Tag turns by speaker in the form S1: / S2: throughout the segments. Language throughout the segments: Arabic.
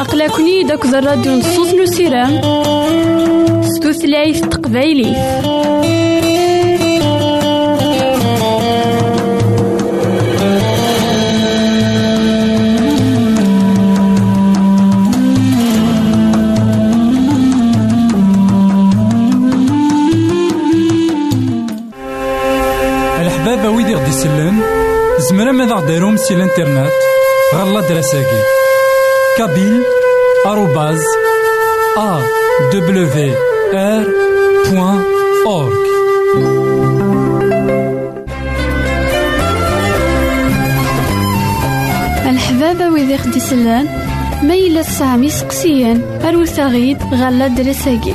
S1: أقلكني داك الراديو نصوص نسيرام ستوثلايف تقبايلي
S2: غديرهم سي الانترنت غالا دراساكي كابيل آروباز دبليو آر بوان أورك
S1: الحبابة ويدي خدي سلان ميلا سامي سقسيان أروثاغيد غالا دراساكي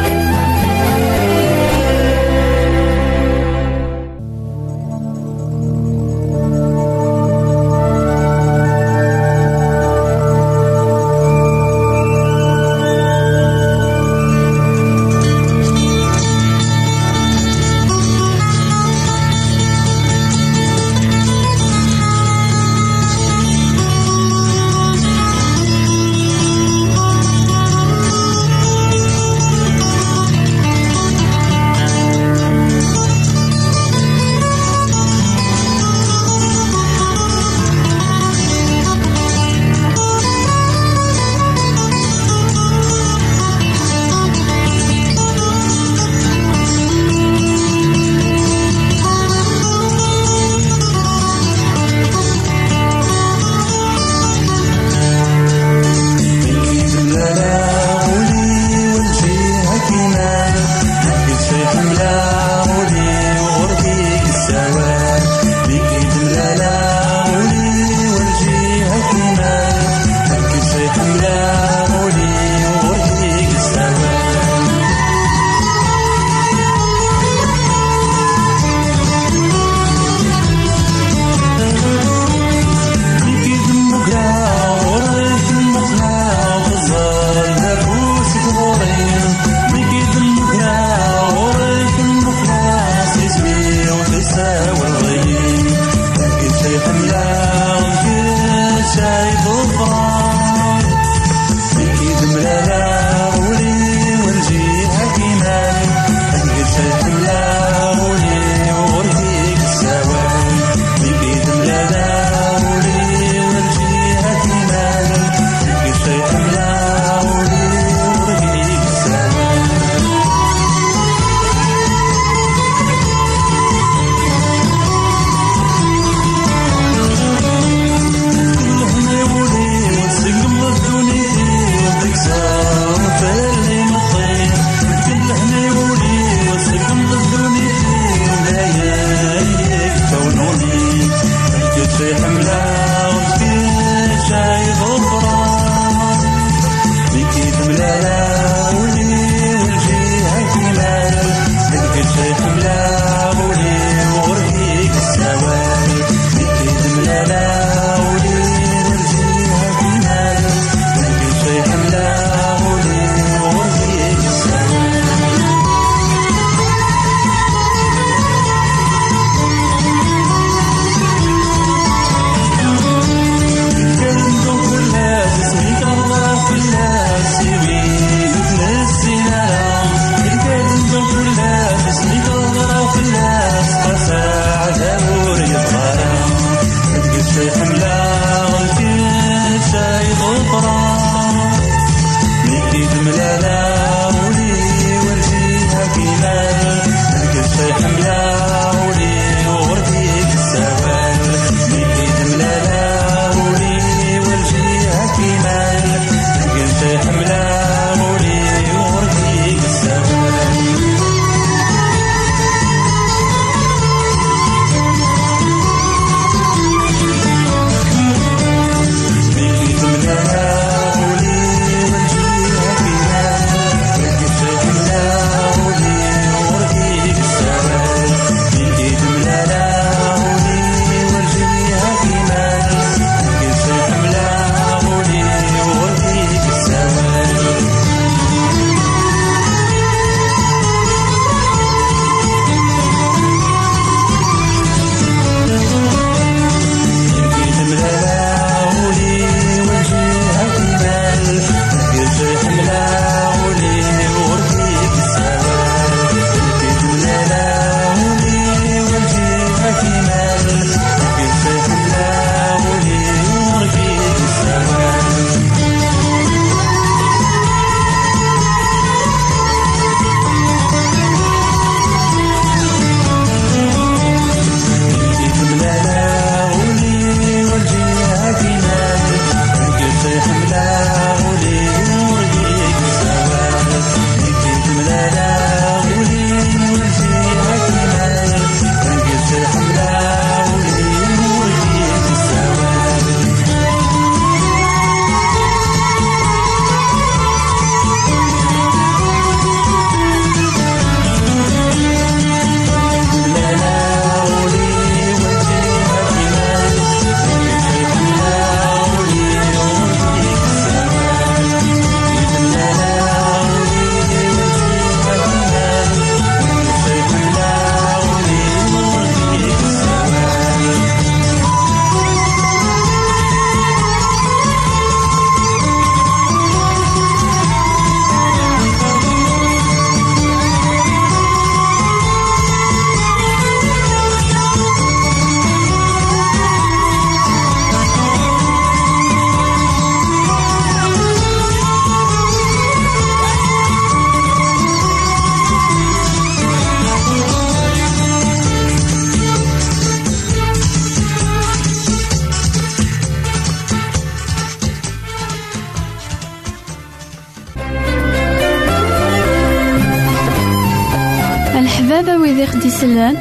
S1: خديسلان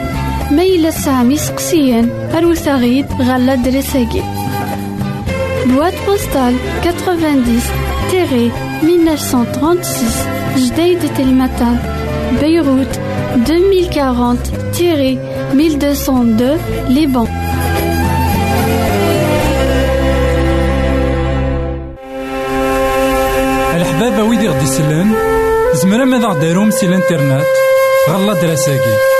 S1: ميلا سامي سقسيان أروساغيد غالا دريساكي. بواد بوستال 90 تيري 1936 جديد تلمتان بيروت 2040 تيري 1202 لبنان
S2: الحبابة ويدي غدي يسلن زمرا ماذا غديرهم سي الانترنت غالا دراساكي.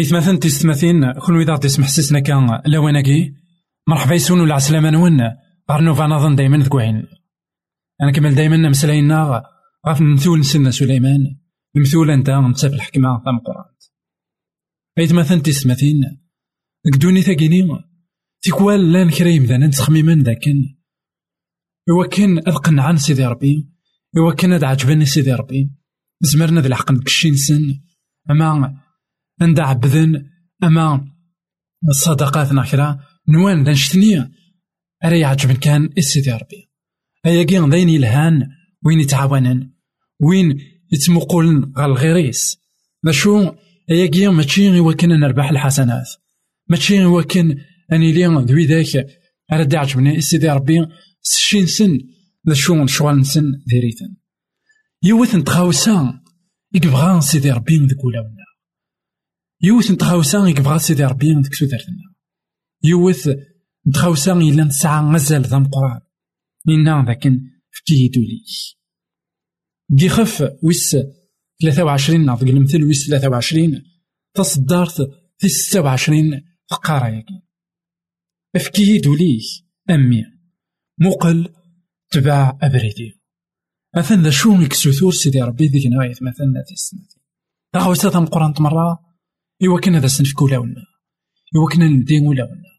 S2: إثماثن تيستماثين كل إذا تسمح سسنا كان لواناكي مرحبا يسون ولا عسلامة نون غار نوفا نظن دايما ذكوين أنا كمل دايما مسلاينا غاف المثول نسنا سليمان. المثول أنت في الحكمة تام قرآن إثماثن تيستماثين كدوني ثاقيني تيكوال لأن كريم ذا نتخميما ذاكن. إوا كان أذقن عن سيدي ربي. إوا كان أد عجبني سيدي ربي. زمرنا ذا الحق نكشي نسن. أما عند عبدن أما الصدقات ناخرة نوان لنشتني أري يعجبن كان السيدي ربي. أيا كين ذين يلهان وين يتعاونن وين يتمقولن غال الغيريس ماشو؟ أيا كين ماشي غير وكن نربح الحسنات. ماشي غير وكن أني لي دوي ذاك. أرد يعجبني السيدي ربي. سشين سن ذا شو شغل نسن ذريتن يوث نتخاوسا يكبغا سيدي ربي ذك يوث نتخاوسا يكبغا سيدي ربي ذك سودرتنا يوث نتخاوسا إلا نسعى مازال ذا مقران إنا ذاكن فكيه دولي كي خف ويس ثلاثة وعشرين نعطيك المثل ويس ثلاثة وعشرين تصدرت في ستة وعشرين فقارة ياكي افكيه دولي أمي مقل تباع أبريدي مثلا ذا شو يكسوثور سيدي ربي ذيك نوايا مثلا في السنة أخو ستة القرآن مرة إوا كان هذا سنفك ولا ولا إوا كان ندين ولا ولا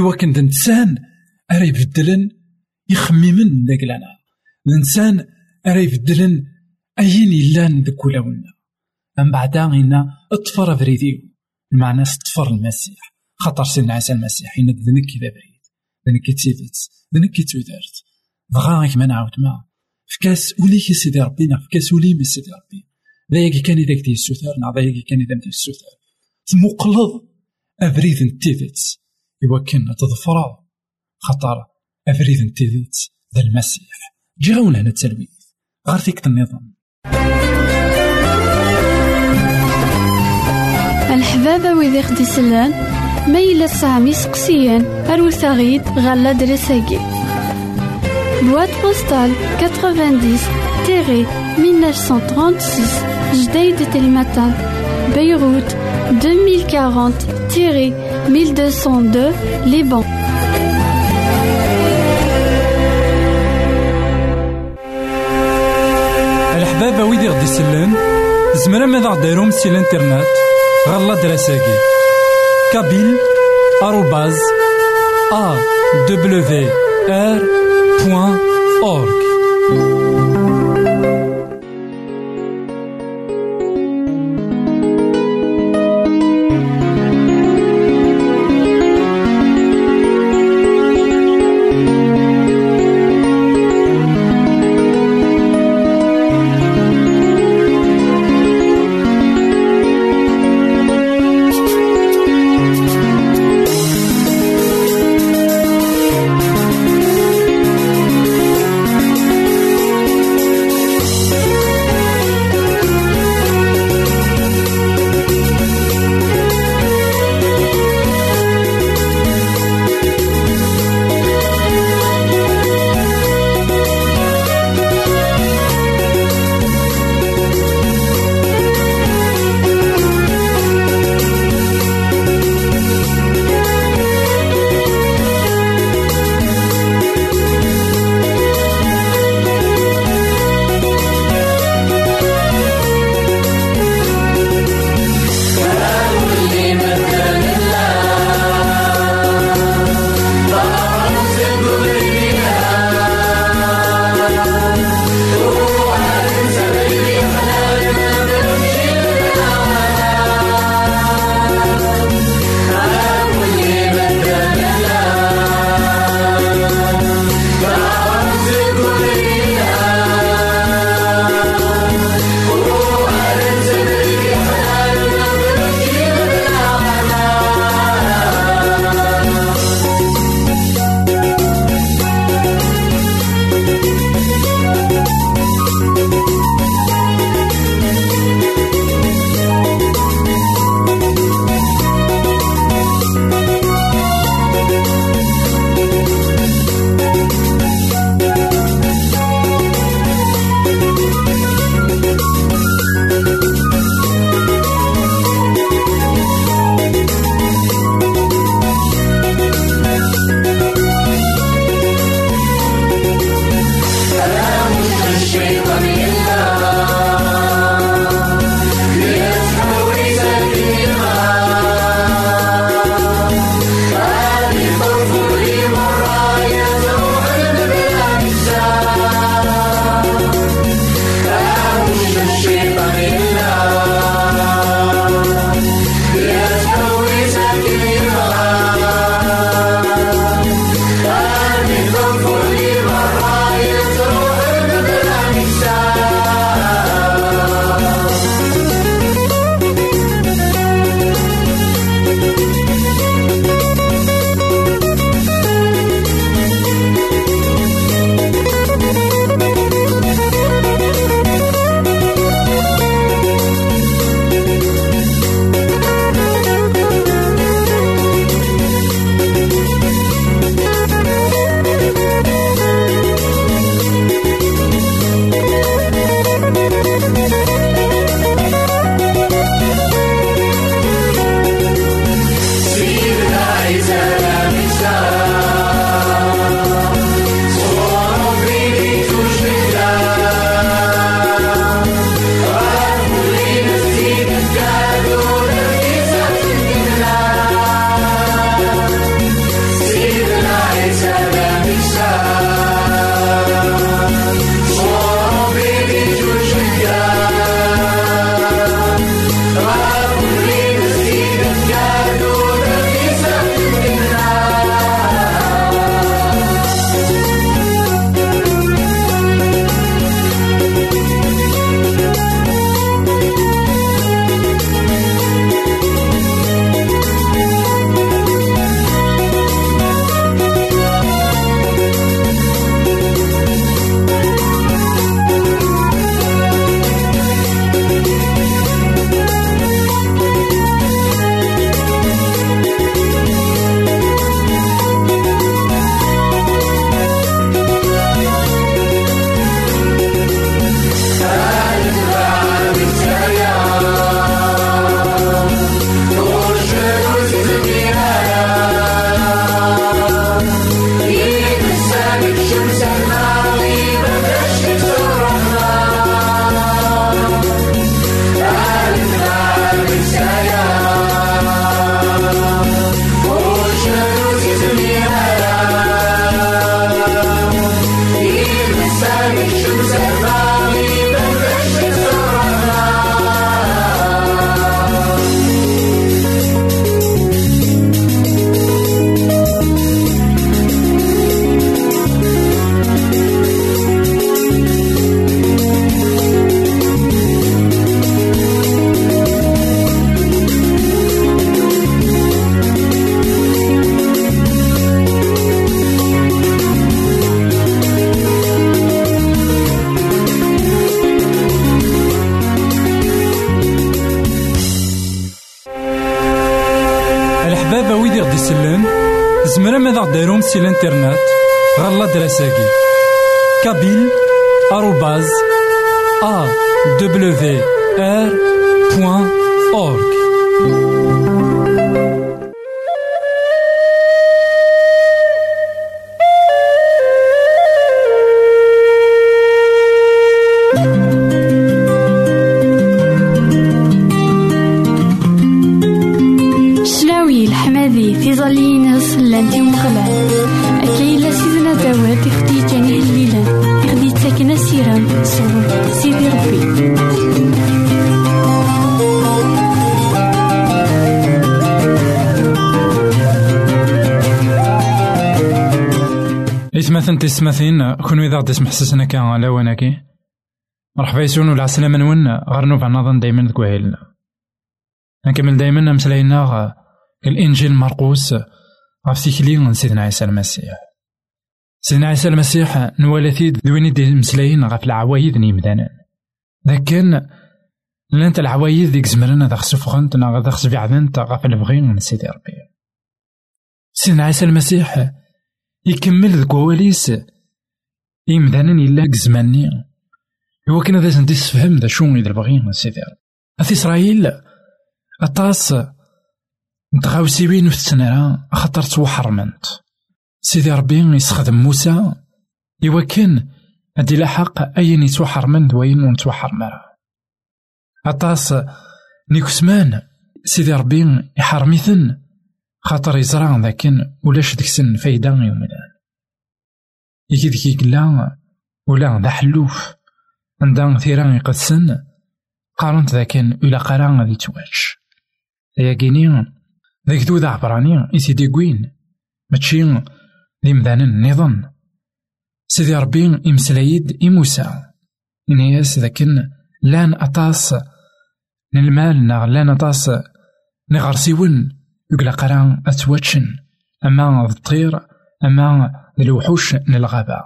S2: إوا كان ذا إنسان أرى يبدلن يخممن ذاك لنا الإنسان أرى يبدلن أين إلان ذاك ولا ولا من بعدا إنا أطفر بريديو. المعنى اطفر المسيح. خطر سيدنا عيسى المسيح. إنك ذنك كذا بريد. ذنك تيدت ذنك تودرت بغا غيك ما نعاود ما. فكاس وليك سيدي ربي. فكاس ولي من سيدي ربي ذاك كان إذا كدي السوثار نا ذاك كان إذا مدي السوثار تمقلض أبريد نتيدت إوا كان تظفر خطر. أبريد نتيدت ذا المسيح. جي غاون هنا التلويث غير فيك النظام.
S1: الحبابة ويدي خديسلان ميلا سامي سقسيان أروساغيد غالا دريساكي. Boîte postale 90 1936 Jdeï de Télématin Beyrouth 2040 1202 Liban.
S2: الحبابة ويدي غدي يسلن زمرا ماذا غديرهم سي الإنترنت غالا دراساكي كابيل آروباز أ دبليو آر بوان أورك سي الانترنت غ l'adresse اكي kabyle arobase AWR point
S1: org leḥmadi tiẓalliyin-is llant i Umeɣlal. I xdiǧen ihellilen, i xdiǧ-ttaken asirem sɣur Sidi Rebbi.
S2: إثمثن تسمثين؟ كونو إذا مرحبا يسون ولا عسلامة نون غير نوفا نظن دايما ذكوهيلنا نكمل دايما مسلاينا الإنجيل مرقوس غف تيكلي سيدنا عيسى المسيح. سيدنا عيسى المسيح نوالثي دويني دي مسلاين غف العوايد نيمدانا لكن لانت العوايد ديك زمرنا ذا خسفغنت نا ذا خسفعدنت غف البغين من سيدي ربي. سيدنا عيسى المسيح يكمل ذك وواليس يمدانا إلا زماني. هو كان ذا سنتي تسفهم ذا شو إذا بغين من سيدي ربي. أث إسرائيل أطاس نتغاوسيوين في السنرة خاطر توحرمنت. سيدي ربي يستخدم موسى إوا كان أدي لحق أين يتوحرمن دوين ونتوحرمرا أطاس نيكسمان سيدي ربي يحرميثن خاطر يزرع ذاكن ولاش ديك سن فايدة يومدان يجي ذيك قلا ولا ذا حلوف عندها ثيران يقدسن قارنت ذاكن ولا قران غادي تواج يا كيني ذاك ذو ذا عبراني يسيدي كوين ماشي ذي مدان النظام. سيدي ربي إمسلايد إموسى. إنياس ذاكن لأن أطاس. المال نا لأن أطاس. نغرسيون. يقلا قران أتواتشن. أما الطير أما الوحوش نالغابة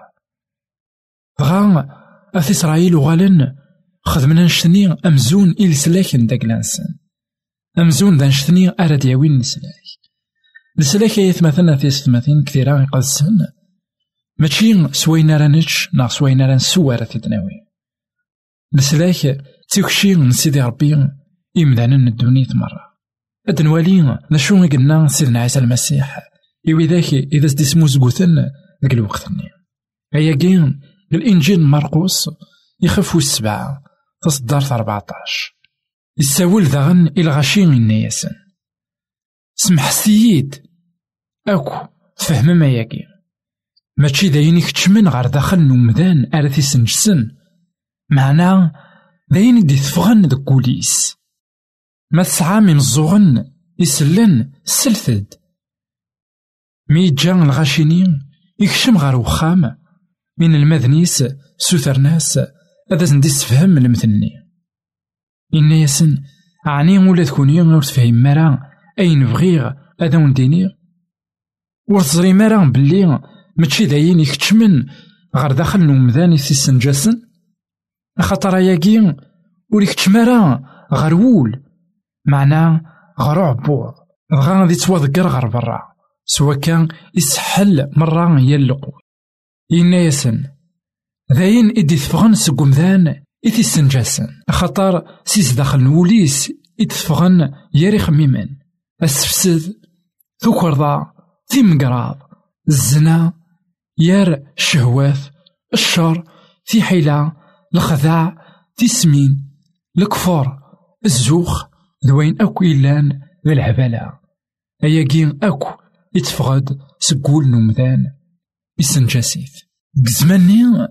S2: بغا أث إسرائيل وغالن خدمنا نشتني أمزون إل سلاكن داك لانسن أمزون دا نشتني أراد نسلاك نسلاك. يا مثلا في ستماثين كثيرا يقدسن ماشي سوينا رانتش نا سوينا ران سوارة تدناوي نسلاك تيكشي من سيدي ربي إمدانا الدنيا مرة. أد نوالي نشو قلنا سيدنا عيسى المسيح. إوي ذاك إذا سدي سمو زقوثن ذاك الوقت أيا كين الإنجيل مرقوس يخفو السبعة تصدر في 14 يساول ذاغن الغشي من ياسن سمح سيد أكو فهم ما ياكي ماشي داين يكتشمن غير داخل نومدان أرثي سنجسن معناه داين يدي تفغن دك كوليس ما تسعى من الزغن يسلن سلثد مي جان الغاشيني يكشم غير وخام من المذنيس سوثر ناس هذا زندي تفهم المثلني إن ياسن عني ولا تكوني ور تفهم مرا أين بغيغ هذا ونديني ور تزري مرا بلي ماشي داين يكتشمن غير داخل نومدان يسنجاسن خاطر ياكي ور يكتشم مرا غير وول معناه غير بغا غادي تواذكر غير برا سوا كان يسحل مرة هي اللقو إنا ياسن ذاين إدي تفغن سقمذان إتي سنجاسن خاطر سيس داخل نوليس إتفغن ياري خميمن السفسد ذا في مقراض الزنا يار الشهوات الشر في حيلة الخداع في سمين الكفر الزوخ ذوين أكو إلان ذا العبالة. أياكين أكو يتفغد سقول نومذان يسنجاسيث بزماني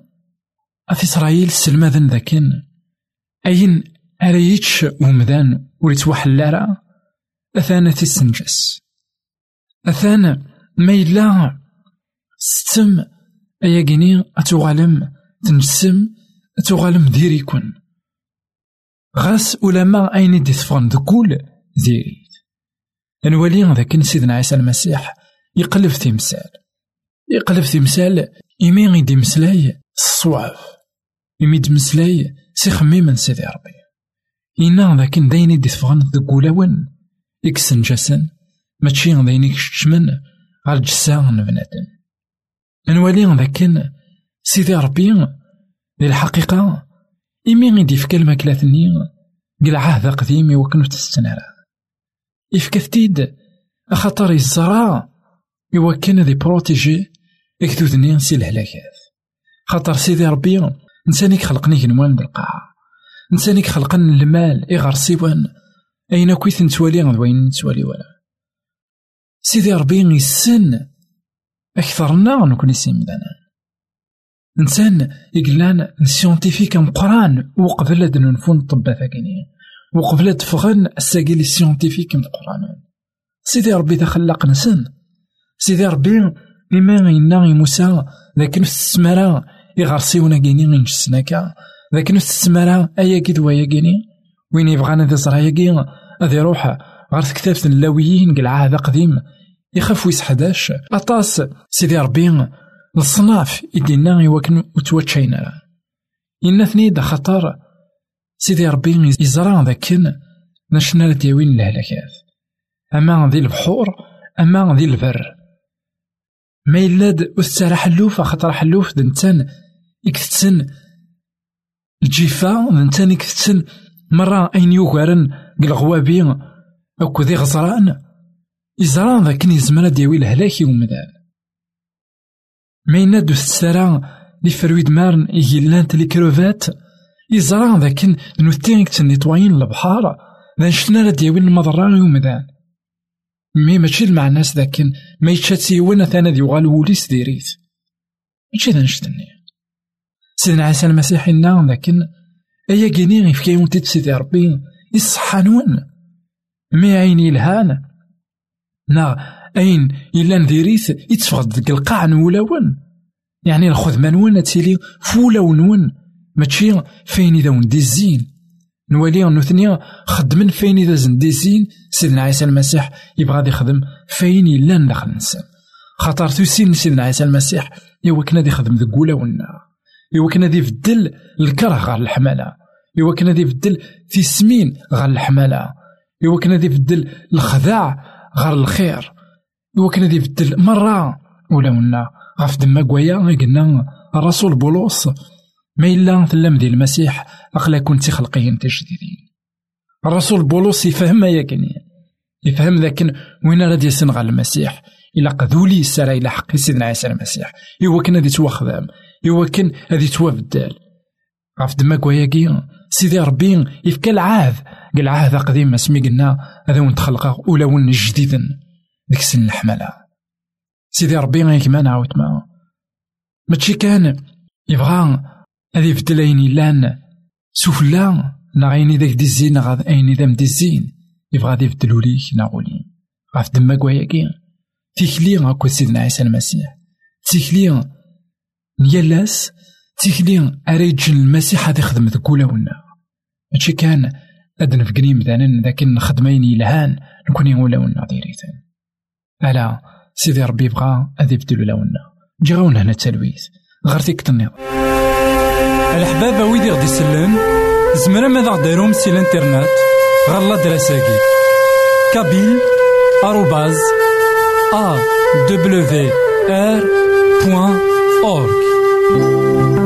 S2: في إسرائيل سلماذن ذاكن. أين أريتش ومذان وريتوحل لارا؟ أثانا تسنجس أثانا ما إلا ستم أياكيني أتغالم تنجسم أتغالم ديريكون. غاس ولما أين دي تفغن ذكول ديريت نولي ذاك سيدنا عيسى المسيح يقلب تمثال يقلب تمثال إيمي غيدي مسلاي الصواف إيمي دمسلاي سي خميم سيدي ربي. إنا ذاك داين يدي تفغن ذك ولاون ماشي ذينيك شتمن غال جسان بنادم. نولي ذاك سيدي ربي دي الحقيقة إمي غيدي في كلمة كلاتني قل عهد قديم وكن في السنارة. إفكثتيد أخطر الزرا يوكن ذي بروتيجي إكتوذني سي الهلاكات. خاطر سيدي ربي نسانيك خلقني كنوان القاعة. نسانيك خلقن المال إغار سيوان أين كويت نتوالي؟ وين نتوالي ولا. سيدي ربي يسن أكثرنا نكون سيمدانا إنسان يقلان سيونتيفيك مقران وقبل هاد نفون الطب ثاكيني وقبل تفغن الساقي لي سيونتيفيك مقران سيدي ربي ذا خلاق نسن سيدي ربي إما غينا موسى ذاك نفس السمارة يغرسيونا كيني غنجسناكا ذاك نفس السمارة أيا كي دوايا كيني وين يبغانا ذا زرايا كي غادي يروح غير كتاب اللاويين قلعاه هذا قديم يخاف ويس حداش. أطاس سيدي ربي الصناف يدينا يوكن وتواتشينا إنا ثنيد خطر سيدي ربي يزرع ذاكن نشنا ديوين الهلاكات أما ذي البحور أما ذي البر. ما يلاد أسترا حلوف خطر حلوف دنتان يكتسن. الجيفا دنتان يكتسن. مرة أين يوغارن قلغوابي أكو ذي غزران. يزران ذاك يزمر ديوي الهلاك ومدان ما ينادو السرا لي فرويد مارن يجلان تلي كروفات يزران ذاك نوتين تنيطواين البحار ذا شفنا لا ديوي المضران ومدان مي ماشي المعناس ذاك ما يتشاتي وانا ثانا ديوغال وليس ديريت ماشي ذا نشتني سيدنا عيسى المسيح إنا لكن أيا كيني غيف كيون تيت سيدي ربي يصحانون مي عيني الهان نا أين إلا نديريت يتفقد ديك القاع نولاون يعني الخدمة نون تيلي فولا ونون ماشي فين إذا وندي الزين. نولي نوثنيا خدمن فين إذا زندي الزين. سيدنا عيسى المسيح يبغى دي يخدم فين إلا ندخل النسان خاطر توسين سيدنا عيسى المسيح إوا كنا دي يخدم ذك والنار إوا كنا دي يبدل الكره غير الحمالة. إوا كنا دي يبدل سمين غير الحمالة. إوا كنا دي يبدل الخداع غير الخير. وكان دي يبدل مرة ولا ونا غاف دما كوايا قلنا الرسول بولوس. ما إلا تلام دي المسيح أقلا كنت خلقين تجديدين الرسول بولوس يفهم ما يكني. يفهم لكن وين راه يسن المسيح. إلا قذولي السرا إلى حق سيدنا عيسى المسيح. إوا كان هادي توخدم إوا كان هادي توابدال غاف دما كوايا سيدي ربي يفكا العهد. قال عهد قديم اسمي قلنا هذا وين تخلقه ولا وين جديدا. ديك السن الحملة. سيدي ربي غيك ما نعاود ما. ماشي كان. يبغى هذي يبدل أين لأن سفلا نا غيني داك دي الزين نا أين دام دي الزين. يبغى غادي يبدلو ليك نا غولي غاف دما كواياكي تيكلي غاكو سيدنا عيسى المسيح. تيكلي نيالاس تيكلي أريجن المسيح هادي خدم ذكولا ولا ماشي كان أدن فقني مثلا لكن خدمين يلهان نكون يقول لونا ديريتن ألا سيدي ربي بغا أذي يبدلو لونا جي هنا التلويث. غير تيك النظام
S3: الحباب ويدي غدي يسلم زمرا ماذا غديرهم سي الانترنت؟ غالا دراساكي. كابيل آروباز أ دبليو آر بوان أورك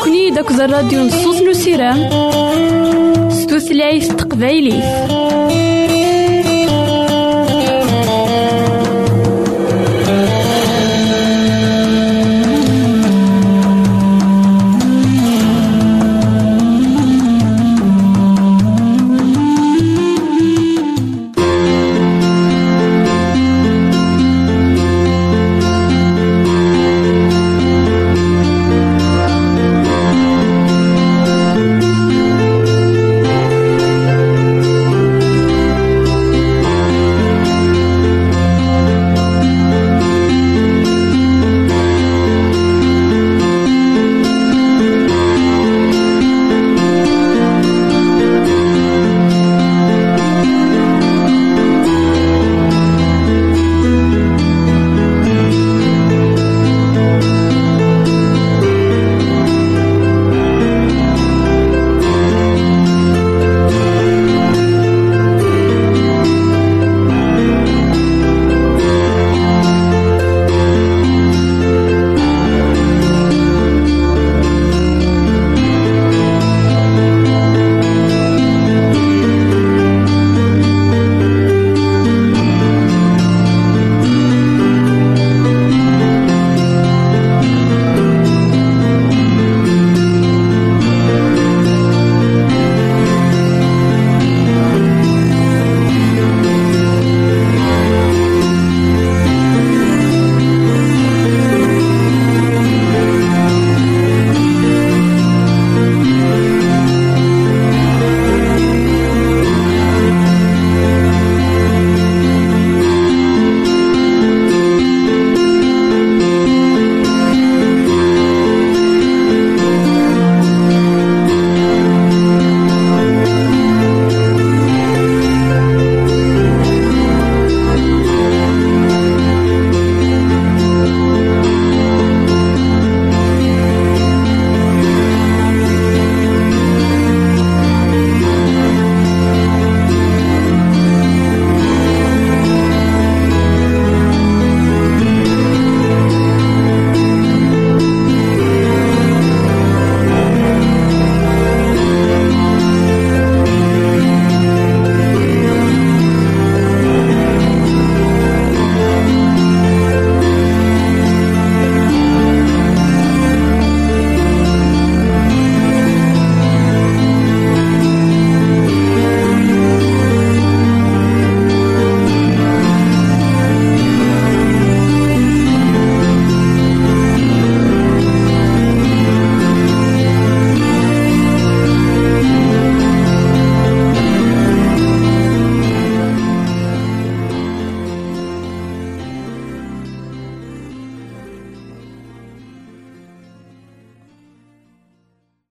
S1: أقلكني داك الراديو نصوص نسيران ستوثلايف تقبايليف